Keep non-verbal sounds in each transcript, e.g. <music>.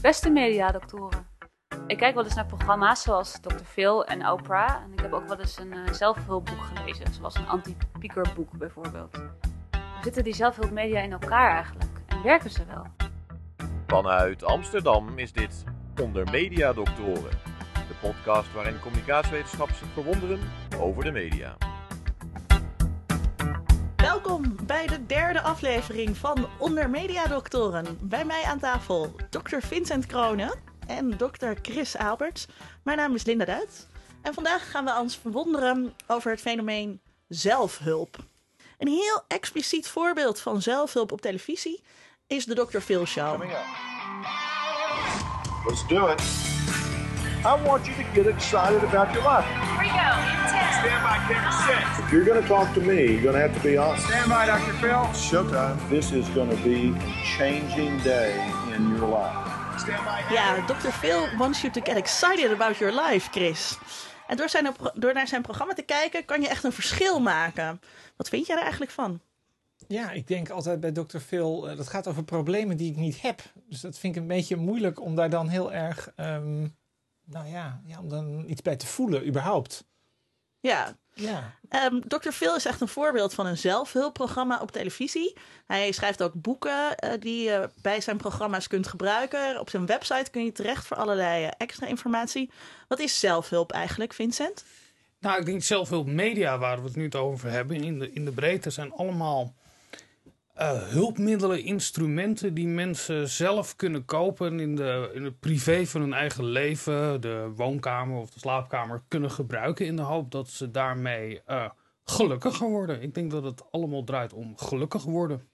Beste mediadoktoren. Ik kijk wel eens naar programma's zoals Dr. Phil en Oprah. En ik heb ook wel eens een uh, zelfhulpboek gelezen, zoals een anti-piekerboek bijvoorbeeld. Hoe zitten die zelfhulpmedia in elkaar eigenlijk? En werken ze wel? Vanuit Amsterdam is dit Onder Mediadoktoren. De podcast waarin communicatiewetenschappers zich verwonderen over de media. Bij de derde aflevering van Onder Mediadoktoren. Bij mij aan tafel Dr. Vincent Kronen en Dr. Chris Alberts. Mijn naam is Linda Duit. En vandaag gaan we ons verwonderen over het fenomeen zelfhulp. Een heel expliciet voorbeeld van zelfhulp op televisie is de Dr. Phil Show. Let's do it. I want you to get excited about your life. Here we go. Stand by camera six. If you're going to talk to me, you're going to have to be honest. Stand by, Dr. Phil. Showtime. This is going to be a changing day in your life. Stand by. Ja, Dr. Phil wants you to get excited about your life, Chris. En door, zijn, door naar zijn programma te kijken kan je echt een verschil maken. Wat vind jij er eigenlijk van? Ja, ik denk altijd bij Dr. Phil, uh, dat gaat over problemen die ik niet heb. Dus dat vind ik een beetje moeilijk om daar dan heel erg, um, nou ja, ja, om dan iets bij te voelen, überhaupt. Ja. Ja. Um, Dr. Phil is echt een voorbeeld van een zelfhulpprogramma op televisie. Hij schrijft ook boeken uh, die je bij zijn programma's kunt gebruiken. Op zijn website kun je terecht voor allerlei uh, extra informatie. Wat is zelfhulp eigenlijk, Vincent? Nou, ik denk zelfhulpmedia, waar we het nu over hebben, in de, in de breedte zijn allemaal uh, hulpmiddelen, instrumenten die mensen zelf kunnen kopen in, de, in het privé van hun eigen leven, de woonkamer of de slaapkamer, kunnen gebruiken in de hoop dat ze daarmee uh, gelukkiger worden. Ik denk dat het allemaal draait om gelukkig worden.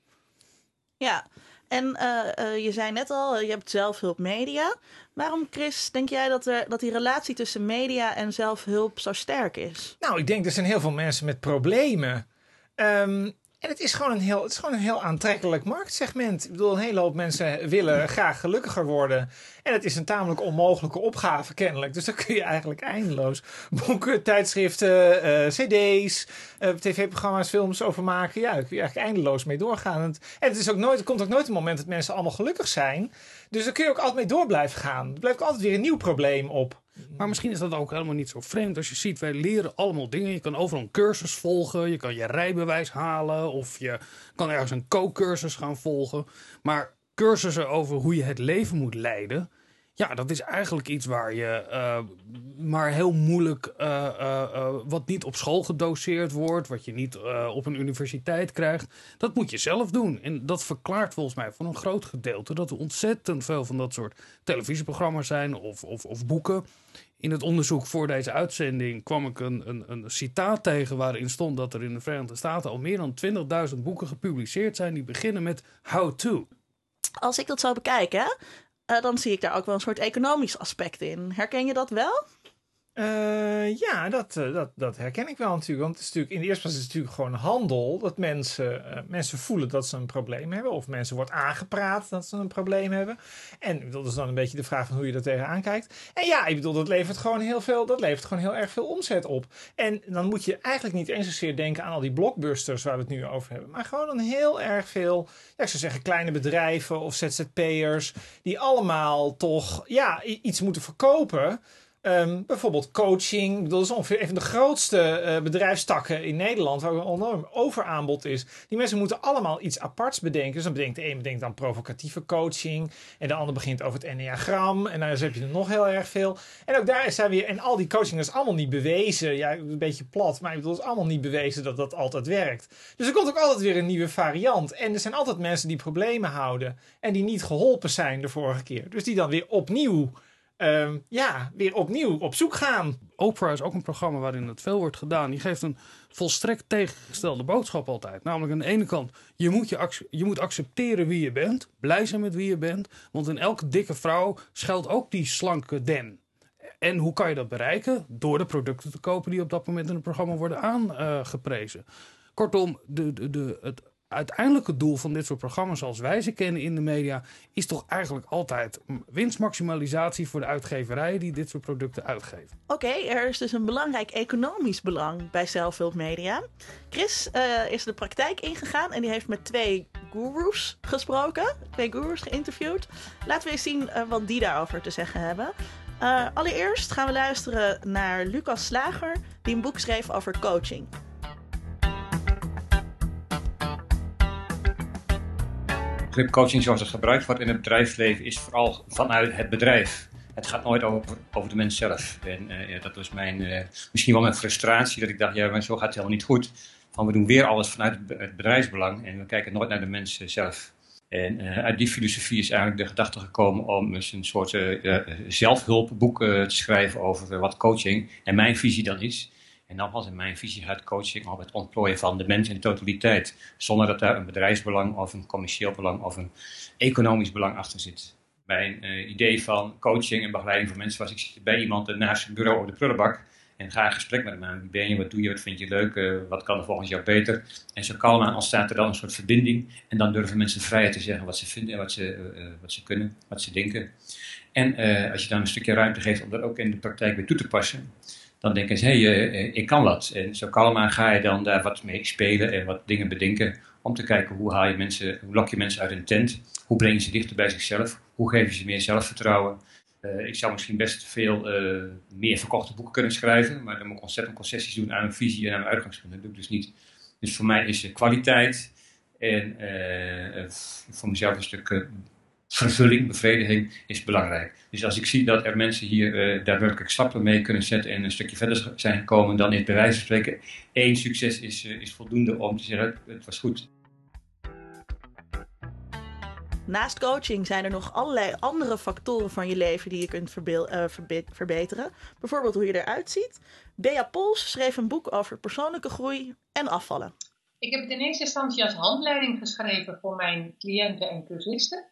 Ja, en uh, je zei net al, je hebt zelfhulp media. Waarom, Chris, denk jij dat, er, dat die relatie tussen media en zelfhulp zo sterk is? Nou, ik denk er zijn heel veel mensen met problemen. Um, en het is gewoon een heel, het is gewoon een heel aantrekkelijk marktsegment. Ik bedoel, een hele hoop mensen willen graag gelukkiger worden. En het is een tamelijk onmogelijke opgave, kennelijk. Dus daar kun je eigenlijk eindeloos boeken, tijdschriften, uh, cd's, uh, tv-programma's, films over maken. Ja, daar kun je eigenlijk eindeloos mee doorgaan. En het, is ook nooit, er komt ook nooit een moment dat mensen allemaal gelukkig zijn. Dus daar kun je ook altijd mee door blijven gaan. Er blijft altijd weer een nieuw probleem op. Maar misschien is dat ook helemaal niet zo vreemd. Als je ziet, wij leren allemaal dingen. Je kan overal een cursus volgen. Je kan je rijbewijs halen. Of je kan ergens een co-cursus gaan volgen. Maar cursussen over hoe je het leven moet leiden. Ja, dat is eigenlijk iets waar je uh, maar heel moeilijk, uh, uh, wat niet op school gedoseerd wordt, wat je niet op een universiteit krijgt, dat moet je zelf doen. En dat verklaart volgens mij voor een groot gedeelte dat er ontzettend veel van dat soort televisieprogramma's zijn of, of, of boeken. In het onderzoek voor deze uitzending kwam ik een, een, een citaat tegen waarin stond dat er in de Verenigde Staten al meer dan 20.000 boeken gepubliceerd zijn die beginnen met how to. Als ik dat zou bekijken, dan zie ik daar ook wel een soort economisch aspect in. Herken je dat wel? Uh, ja, dat, uh, dat, dat herken ik wel natuurlijk. Want het is natuurlijk, in de eerste plaats is het natuurlijk gewoon handel. Dat mensen, uh, mensen voelen dat ze een probleem hebben. Of mensen wordt aangepraat dat ze een probleem hebben. En dat is dan een beetje de vraag van hoe je er tegenaan kijkt. En ja, ik bedoel, dat levert gewoon heel veel, dat levert gewoon heel erg veel omzet op. En dan moet je eigenlijk niet eens zozeer denken aan al die blockbusters waar we het nu over hebben. Maar gewoon een heel erg veel, ja, ik zou zeggen, kleine bedrijven of ZZP'ers. Die allemaal toch, ja, iets moeten verkopen. Um, bijvoorbeeld coaching. Dat is ongeveer een van de grootste uh, bedrijfstakken in Nederland. Waar een enorm overaanbod is. Die mensen moeten allemaal iets aparts bedenken. Dus dan bedenkt de een bedenkt dan provocatieve coaching. En de ander begint over het enneagram. En dan heb je er nog heel erg veel. En ook daar zijn weer. En al die coaching is allemaal niet bewezen. Ja, een beetje plat. Maar ik bedoel, het is allemaal niet bewezen dat dat altijd werkt. Dus er komt ook altijd weer een nieuwe variant. En er zijn altijd mensen die problemen houden. En die niet geholpen zijn de vorige keer. Dus die dan weer opnieuw um, ja, weer opnieuw op zoek gaan. Oprah is ook een programma waarin het veel wordt gedaan. Die geeft een volstrekt tegengestelde boodschap altijd. Namelijk aan de ene kant, je moet, je, je moet accepteren wie je bent. Blij zijn met wie je bent. Want in elke dikke vrouw schuilt ook die slanke den. En hoe kan je dat bereiken? Door de producten te kopen die op dat moment in het programma worden aangeprezen. Kortom, de, de, de, het uiteindelijke doel van dit soort programma's zoals wij ze kennen in de media, is toch eigenlijk altijd winstmaximalisatie voor de uitgeverijen die dit soort producten uitgeven. Oké, er is dus een belangrijk economisch belang bij zelfhulpmedia. Chris eh, is de praktijk ingegaan en die heeft met twee gurus gesproken. Twee gurus geïnterviewd. Laten we eens zien eh, wat die daarover te zeggen hebben. Eh, allereerst gaan we luisteren naar Lucas Slager, die een boek schreef over coaching. Coaching zoals het gebruikt wordt in het bedrijfsleven is vooral vanuit het bedrijf. Het gaat nooit over, over de mens zelf. En uh, ja, dat was mijn, uh, misschien wel mijn frustratie, dat ik dacht, ja, maar zo gaat het helemaal niet goed. Van we doen weer alles vanuit het bedrijfsbelang en we kijken nooit naar de mens zelf. En uit die filosofie is eigenlijk de gedachte gekomen om eens een soort zelfhulpboek te schrijven over wat coaching en mijn visie dan is. En dan was in mijn visie uit coaching op het ontplooien van de mens in totaliteit. Zonder dat daar een bedrijfsbelang of een commercieel belang of een economisch belang achter zit. Mijn uh, idee van coaching en begeleiding van mensen was, ik zit bij iemand naast zijn bureau op de prullenbak. En ga een gesprek met hem aan. Wie ben je, wat doe je, wat vind je leuk, uh, wat kan er volgens jou beter. En zo kalm aan ontstaat er dan een soort verbinding. En dan durven mensen vrij te zeggen wat ze vinden en wat ze, uh, wat ze kunnen, wat ze denken. En als je dan een stukje ruimte geeft om dat ook in de praktijk weer toe te passen dan denken ze, hé, hey, uh, ik kan wat. En zo kalm aan ga je dan daar wat mee spelen en wat dingen bedenken. Om te kijken hoe, haal je mensen, hoe lok je mensen uit een tent. Hoe breng je ze dichter bij zichzelf. Hoe geef je ze meer zelfvertrouwen. Uh, ik zou misschien best veel meer verkochte boeken kunnen schrijven. Maar dan moet ik ontzettend concessies doen aan een visie en aan een uitgangspunt. Dat doe ik dus niet. Dus voor mij is kwaliteit en voor mezelf een stuk vervulling, bevrediging is belangrijk. Dus als ik zie dat er mensen hier uh, daadwerkelijk stappen mee kunnen zetten en een stukje verder zijn gekomen, dan is bij wijze van spreken één succes is, uh, is voldoende om te zeggen het was goed. Naast coaching zijn er nog allerlei andere factoren van je leven die je kunt uh, verbe verbeteren. Bijvoorbeeld hoe je eruit ziet. Bea Pols schreef een boek over persoonlijke groei en afvallen. Ik heb het in eerste instantie als handleiding geschreven voor mijn cliënten en cursisten.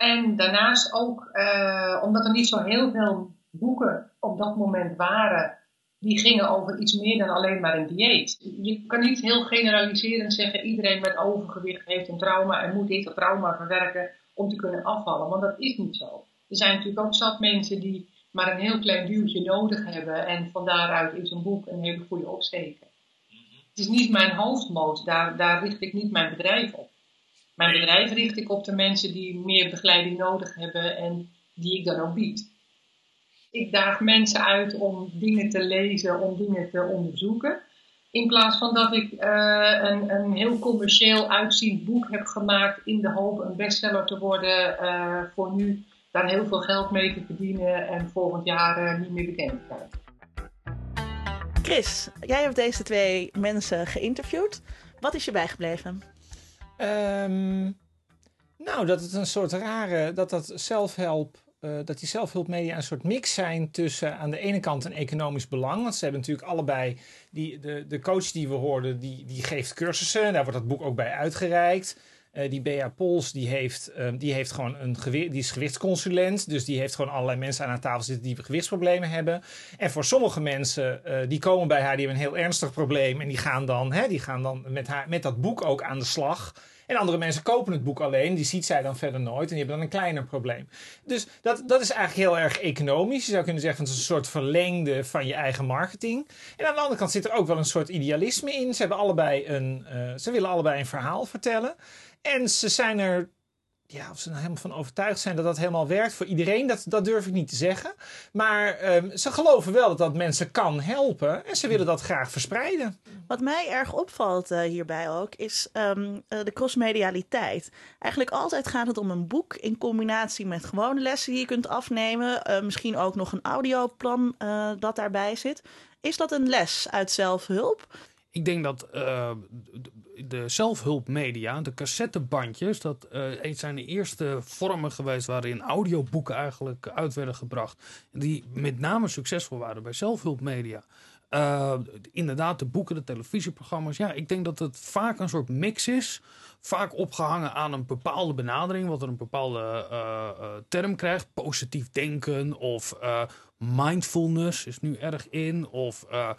En daarnaast ook, uh, omdat er niet zo heel veel boeken op dat moment waren, die gingen over iets meer dan alleen maar een dieet. Je kan niet heel generaliserend zeggen, iedereen met overgewicht heeft een trauma en moet dit trauma verwerken om te kunnen afvallen, want dat is niet zo. Er zijn natuurlijk ook zat mensen die maar een heel klein duwtje nodig hebben en van daaruit is een boek een hele goede opsteken. Het is niet mijn hoofdmoot, daar, daar richt ik niet mijn bedrijf op. Mijn bedrijf richt ik op de mensen die meer begeleiding nodig hebben en die ik dan ook bied. Ik daag mensen uit om dingen te lezen, om dingen te onderzoeken. In plaats van dat ik uh, een, een heel commercieel uitziend boek heb gemaakt in de hoop een bestseller te worden uh, voor nu daar heel veel geld mee te verdienen en volgend jaar uh, niet meer bekend te zijn. Chris, jij hebt deze twee mensen geïnterviewd. Wat is je bijgebleven? Um, nou, dat het een soort rare, dat dat zelfhelp, uh, dat die zelfhulpmedia een soort mix zijn tussen aan de ene kant een economisch belang. Want ze hebben natuurlijk allebei, die, de, de coach die we hoorden, die, die geeft cursussen. Daar wordt dat boek ook bij uitgereikt. Uh, die Bea Pols, die heeft, uh, die heeft gewoon een die is gewichtsconsulent. Dus die heeft gewoon allerlei mensen aan haar tafel zitten die gewichtsproblemen hebben. En voor sommige mensen, uh, die komen bij haar, die hebben een heel ernstig probleem. En die gaan dan, hè, die gaan dan met, haar, met dat boek ook aan de slag. En andere mensen kopen het boek alleen, die ziet zij dan verder nooit en die hebben dan een kleiner probleem. Dus dat, dat is eigenlijk heel erg economisch. Je zou kunnen zeggen, het is een soort verlengde van je eigen marketing. En aan de andere kant zit er ook wel een soort idealisme in. Ze, hebben allebei een, uh, ze willen allebei een verhaal vertellen. En ze zijn er ja, of ze er nou helemaal van overtuigd zijn dat dat helemaal werkt voor iedereen, dat, dat durf ik niet te zeggen. Maar um, ze geloven wel dat dat mensen kan helpen en ze willen dat graag verspreiden. Wat mij erg opvalt uh, hierbij ook, is um, uh, de crossmedialiteit. Eigenlijk altijd gaat het om een boek in combinatie met gewone lessen die je kunt afnemen. Uh, misschien ook nog een audioplan dat daarbij zit. Is dat een les uit zelfhulp? Ik denk dat uh, de zelfhulpmedia, de cassettebandjes, dat uh, zijn de eerste vormen geweest waarin audioboeken eigenlijk uit werden gebracht. Die met name succesvol waren bij zelfhulpmedia. Uh, inderdaad, de boeken, de televisieprogramma's. Ja, ik denk dat het vaak een soort mix is. Vaak opgehangen aan een bepaalde benadering, wat er een bepaalde term krijgt. Positief denken of mindfulness is nu erg in. Of eh,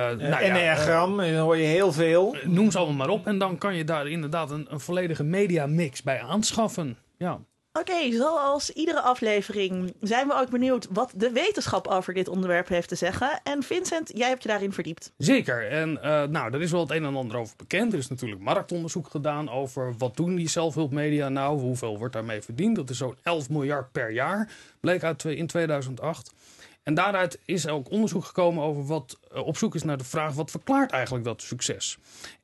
nou ja, Enneagram, daar hoor je heel veel. eh, noem ze allemaal maar op. En dan kan je daar inderdaad een, een volledige mediamix bij aanschaffen. Ja. Oké, zoals iedere aflevering zijn we ook benieuwd wat de wetenschap over dit onderwerp heeft te zeggen. En Vincent, jij hebt je daarin verdiept. Zeker. En eh, nou, er is wel het een en ander over bekend. Er is natuurlijk marktonderzoek gedaan over wat doen die zelfhulpmedia nou, hoeveel wordt daarmee verdiend. Dat is zo'n 11 miljard per jaar, bleek uit in 2008. En daaruit is ook onderzoek gekomen over wat eh, op zoek is naar de vraag: wat verklaart eigenlijk dat succes?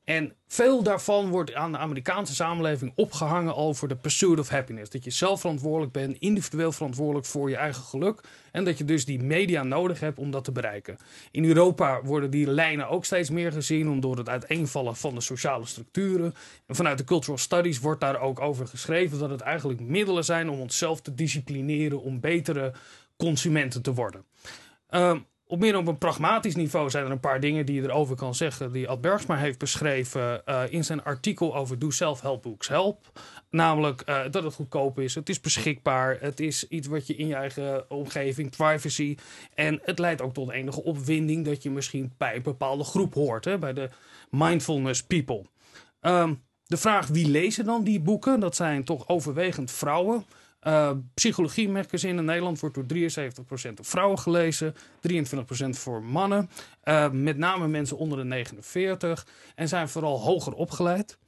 En veel daarvan wordt aan de Amerikaanse samenleving opgehangen over de pursuit of happiness. Dat je zelf verantwoordelijk bent, individueel verantwoordelijk voor je eigen geluk. En dat je dus die media nodig hebt om dat te bereiken. In Europa worden die lijnen ook steeds meer gezien, om door het uiteenvallen van de sociale structuren. En vanuit de cultural studies wordt daar ook over geschreven dat het eigenlijk middelen zijn om onszelf te disciplineren, om betere consumenten te worden. Ehm, op meer op een pragmatisch niveau zijn er een paar dingen die je erover kan zeggen. Die Ad Bergsma heeft beschreven eh, in zijn artikel over Do Self Help Books Help. Namelijk eh, dat het goedkoop is, het is beschikbaar, het is iets wat je in je eigen omgeving, privacy. En het leidt ook tot enige opwinding dat je misschien bij een bepaalde groep hoort, hè, bij de mindfulness people. Ehm, de vraag wie lezen dan die boeken, dat zijn toch overwegend vrouwen. Uh, Psychologie Magazine in Nederland wordt door 73% door vrouwen gelezen, 23% voor mannen. Uh, met name mensen onder de 49 en zijn vooral hoger opgeleid.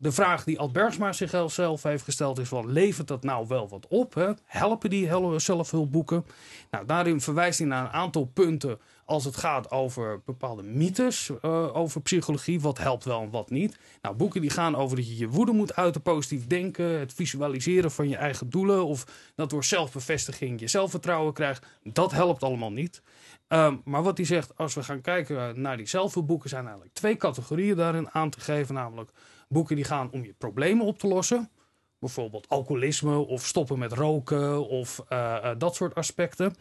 De vraag die Ad Bergsma zichzelf heeft gesteld is: van, levert dat nou wel wat op? Hè? Helpen die zelfhulpboeken? Nou, daarin verwijst hij naar een aantal punten als het gaat over bepaalde mythes uh, over psychologie. Wat helpt wel en wat niet. Nou, boeken die gaan over dat je je woede moet uiten, positief denken, het visualiseren van je eigen doelen of dat door zelfbevestiging je zelfvertrouwen krijgt. Dat helpt allemaal niet. Um, maar wat hij zegt, als we gaan kijken naar die zelfhulpboeken, zijn eigenlijk twee categorieën daarin aan te geven. Namelijk boeken die gaan om je problemen op te lossen. Bijvoorbeeld alcoholisme of stoppen met roken of uh, uh, dat soort aspecten.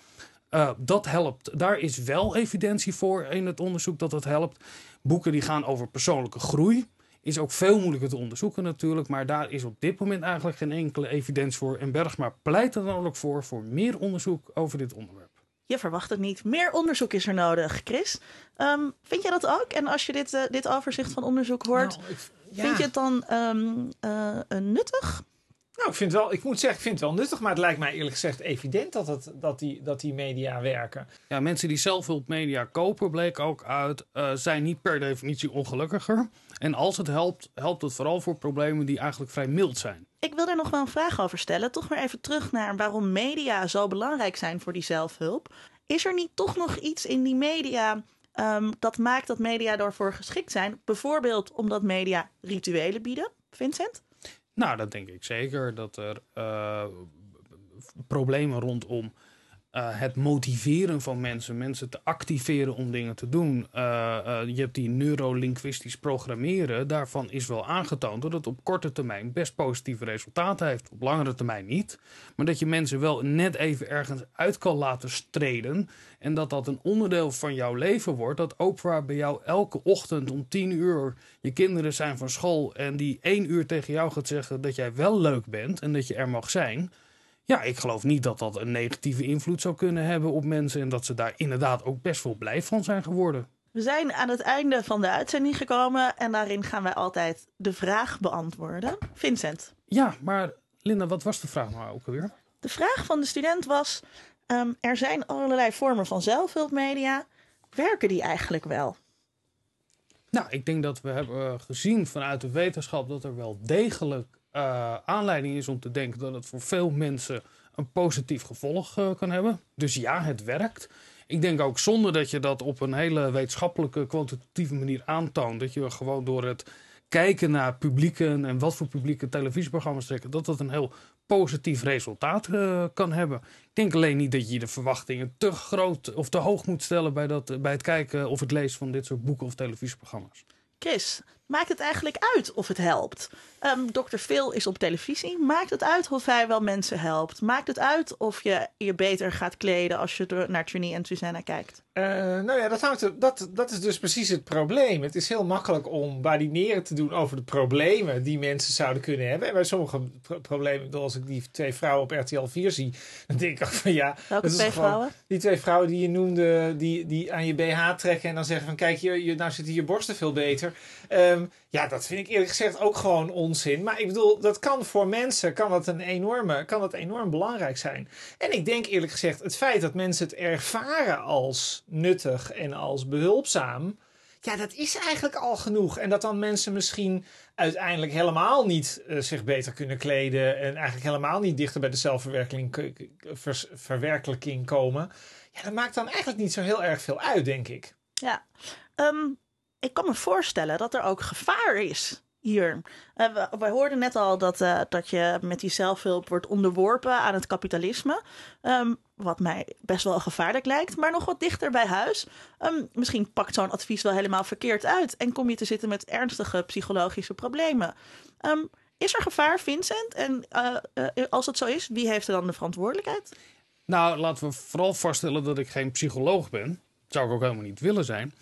Uh, dat helpt. Daar is wel evidentie voor in het onderzoek dat het helpt. Boeken die gaan over persoonlijke groei. Is ook veel moeilijker te onderzoeken natuurlijk. Maar daar is op dit moment eigenlijk geen enkele evidentie voor. En Bergsma pleit er dan ook voor, voor meer onderzoek over dit onderwerp. Je verwacht het niet. Meer onderzoek is er nodig, Chris. Um, vind jij dat ook? En als je dit, uh, dit overzicht van onderzoek hoort, nou, ik, ja. vind je het dan um, uh, nuttig? Nou, ik vind wel, ik moet zeggen, ik vind het wel nuttig, maar het lijkt mij eerlijk gezegd evident dat, het, dat, die, dat die media werken. Ja, mensen die zelfhulpmedia kopen, bleek ook uit, uh, zijn niet per definitie ongelukkiger. En als het helpt, helpt het vooral voor problemen die eigenlijk vrij mild zijn. Ik wil daar nog wel een vraag over stellen. Toch maar even terug naar waarom media zo belangrijk zijn voor die zelfhulp. Is er niet toch nog iets in die media um, dat maakt dat media daarvoor geschikt zijn? Bijvoorbeeld omdat media rituelen bieden, Vincent? Nou, dat denk ik zeker. Dat er uh, problemen rondom uh, het motiveren van mensen, mensen te activeren om dingen te doen. Uh, je hebt die neurolinguistisch programmeren. Daarvan is wel aangetoond dat het op korte termijn best positieve resultaten heeft. Op langere termijn niet. Maar dat je mensen wel net even ergens uit kan laten streden. En dat dat een onderdeel van jouw leven wordt. Dat Oprah bij jou elke ochtend om tien uur je kinderen zijn van school. En die één uur tegen jou gaat zeggen dat jij wel leuk bent en dat je er mag zijn. Ja, ik geloof niet dat dat een negatieve invloed zou kunnen hebben op mensen. En dat ze daar inderdaad ook best wel blij van zijn geworden. We zijn aan het einde van de uitzending gekomen. En daarin gaan wij altijd de vraag beantwoorden. Vincent. Ja, maar Linda, wat was de vraag nou ook alweer? De vraag van de student was: um, er zijn allerlei vormen van zelfhulpmedia. Werken die eigenlijk wel? Nou, ik denk dat we hebben gezien vanuit de wetenschap dat er wel degelijk uh, aanleiding is om te denken dat het voor veel mensen een positief gevolg uh, kan hebben. Dus ja, het werkt. Ik denk ook zonder dat je dat op een hele wetenschappelijke, kwantitatieve manier aantoont, dat je gewoon door het kijken naar publieken en wat voor publieke televisieprogramma's trekken, dat dat een heel positief resultaat uh, kan hebben. Ik denk alleen niet dat je de verwachtingen te groot of te hoog moet stellen bij, dat, bij het kijken of het lezen van dit soort boeken of televisieprogramma's. Chris, maakt het eigenlijk uit of het helpt? Ehm Dr. Phil is op televisie. Maakt het uit of hij wel mensen helpt? Maakt het uit of je je beter gaat kleden als je naar Trini en Susanna kijkt? Eh, nou ja, dat, hangt er, dat, dat is dus precies het probleem. Het is heel makkelijk om badineren te doen over de problemen die mensen zouden kunnen hebben. En bij sommige pro- problemen, als ik die twee vrouwen op RTL 4 zie, <laughs> dan denk ik ook van ja. Welke twee vrouwen? Die twee vrouwen die je noemde, die, die aan je BH trekken en dan zeggen van kijk, je, je, nou zitten je borsten veel beter. Ehm, ja, dat vind ik eerlijk gezegd ook gewoon onzin. Maar ik bedoel, dat kan voor mensen kan dat een enorme, kan dat enorm belangrijk zijn. En ik denk eerlijk gezegd, het feit dat mensen het ervaren als nuttig en als behulpzaam. Ja, dat is eigenlijk al genoeg. En dat dan mensen misschien uiteindelijk helemaal niet eh, zich beter kunnen kleden. En eigenlijk helemaal niet dichter bij de zelfverwerkelijking komen. Ja, dat maakt dan eigenlijk niet zo heel erg veel uit, denk ik. Ja, Ehm, ik kan me voorstellen dat er ook gevaar is hier. Eh, we, we hoorden net al dat, eh, dat je met die zelfhulp wordt onderworpen aan het kapitalisme. Ehm, wat mij best wel gevaarlijk lijkt, maar nog wat dichter bij huis. Ehm, misschien pakt zo'n advies wel helemaal verkeerd uit en kom je te zitten met ernstige psychologische problemen. Ehm, is er gevaar, Vincent? En eh, als het zo is, wie heeft er dan de verantwoordelijkheid? Nou, laten we vooral vaststellen dat ik geen psycholoog ben. Dat zou ik ook helemaal niet willen zijn.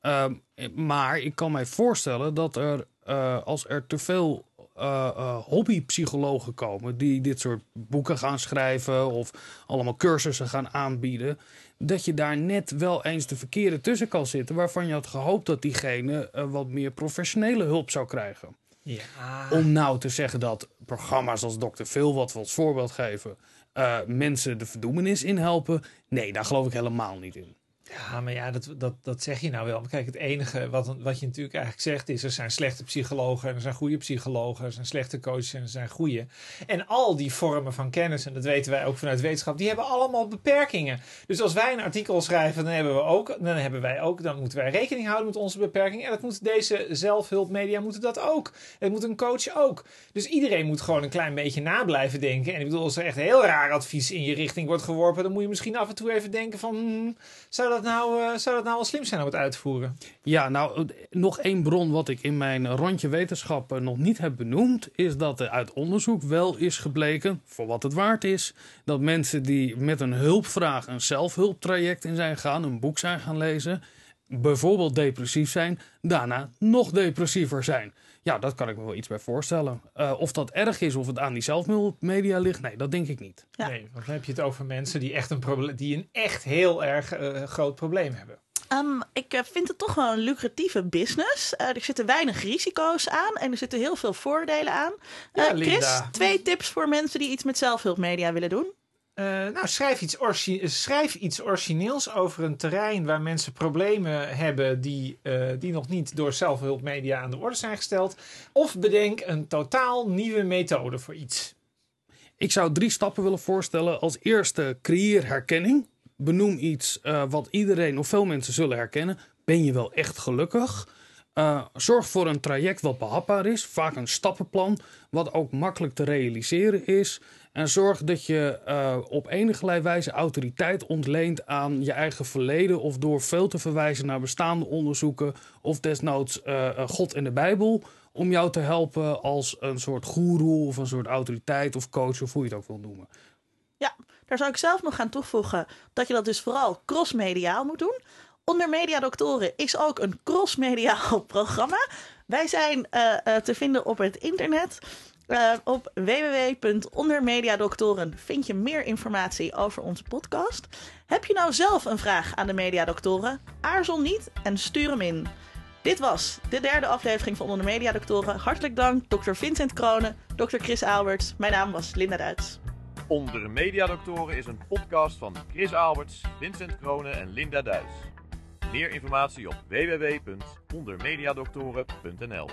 Ehm, maar ik kan mij voorstellen dat er, eh, als er te veel eh, eh, hobbypsychologen komen die dit soort boeken gaan schrijven of allemaal cursussen gaan aanbieden, dat je daar net wel eens de verkeerde tussen kan zitten waarvan je had gehoopt dat diegene wat meer professionele hulp zou krijgen. Ja. Om nou te zeggen dat programma's als Dr. Phil, wat we als voorbeeld geven, mensen de verdoemenis inhelpen. Nee, daar geloof ik helemaal niet in. Ja, maar ja, dat, dat, dat zeg je nou wel. Maar kijk, het enige wat, wat je natuurlijk eigenlijk zegt is... er zijn slechte psychologen en er zijn goede psychologen. Er zijn slechte coaches en er zijn goede. En al die vormen van kennis, en dat weten wij ook vanuit wetenschap... die hebben allemaal beperkingen. Dus als wij een artikel schrijven, dan hebben, we ook, dan hebben wij ook... dan moeten wij rekening houden met onze beperkingen. En dat moet deze zelfhulpmedia moeten dat ook. Dat moet een coach ook. Dus iedereen moet gewoon een klein beetje na blijven denken. En ik bedoel, als er echt heel raar advies in je richting wordt geworpen... dan moet je misschien af en toe even denken van... hmm, zou dat nou, eh, zou dat nou wel slim zijn om het uit te voeren? Ja, nou, nog één bron wat ik in mijn rondje wetenschap eh, nog niet heb benoemd, is dat er uit onderzoek wel is gebleken, voor wat het waard is, dat mensen die met een hulpvraag een zelfhulptraject in zijn gegaan, een boek zijn gaan lezen, bijvoorbeeld depressief zijn, daarna nog depressiever zijn. Ja, dat kan ik me wel iets bij voorstellen. Eh, of dat erg is, of het aan die zelfhulpmedia ligt, nee, dat denk ik niet. Ja. Nee, want dan heb je het over mensen die echt een, proble- die een echt heel erg eh, groot probleem hebben. Ehm, ik eh, vind het toch wel een lucratieve business. Eh, er zitten weinig risico's aan en er zitten heel veel voordelen aan. Ja, Chris, Linda. twee tips voor mensen die iets met zelfhulpmedia willen doen. Eh, nou, schrijf iets, schrijf iets origineels over een terrein waar mensen problemen hebben die, eh, die nog niet door zelfhulpmedia aan de orde zijn gesteld. Of bedenk een totaal nieuwe methode voor iets. Ik zou drie stappen willen voorstellen. Als eerste, creëer herkenning. Benoem iets eh, wat iedereen of veel mensen zullen herkennen. Ben je wel echt gelukkig? Zorg voor een traject wat behapbaar is. Vaak een stappenplan, wat ook makkelijk te realiseren is. En zorg dat je eh, op enige wijze autoriteit ontleent aan je eigen verleden. Of door veel te verwijzen naar bestaande onderzoeken. Of desnoods eh, eh, God en de Bijbel. Om jou te helpen als een soort goeroe of een soort autoriteit of coach of hoe je het ook wil noemen. Ja, daar zou ik zelf nog gaan toevoegen dat je dat dus vooral crossmediaal moet doen. Onder Mediadoktoren is ook een crossmediaal <laughs> programma. Wij zijn te vinden op het internet. Eh, op www.ondermediadoktoren vind je meer informatie over onze podcast. Heb je nou zelf een vraag aan de Mediadoktoren? Aarzel niet en stuur hem in. Dit was de derde aflevering van Onder Mediadoktoren. Hartelijk dank, Dr. Vincent Kronen, Dr. Chris Alberts. Mijn naam was Linda Duits. Onder Mediadoktoren is een podcast van Chris Alberts, Vincent Kronen en Linda Duits. Meer informatie op www.ondermediadoktoren.nl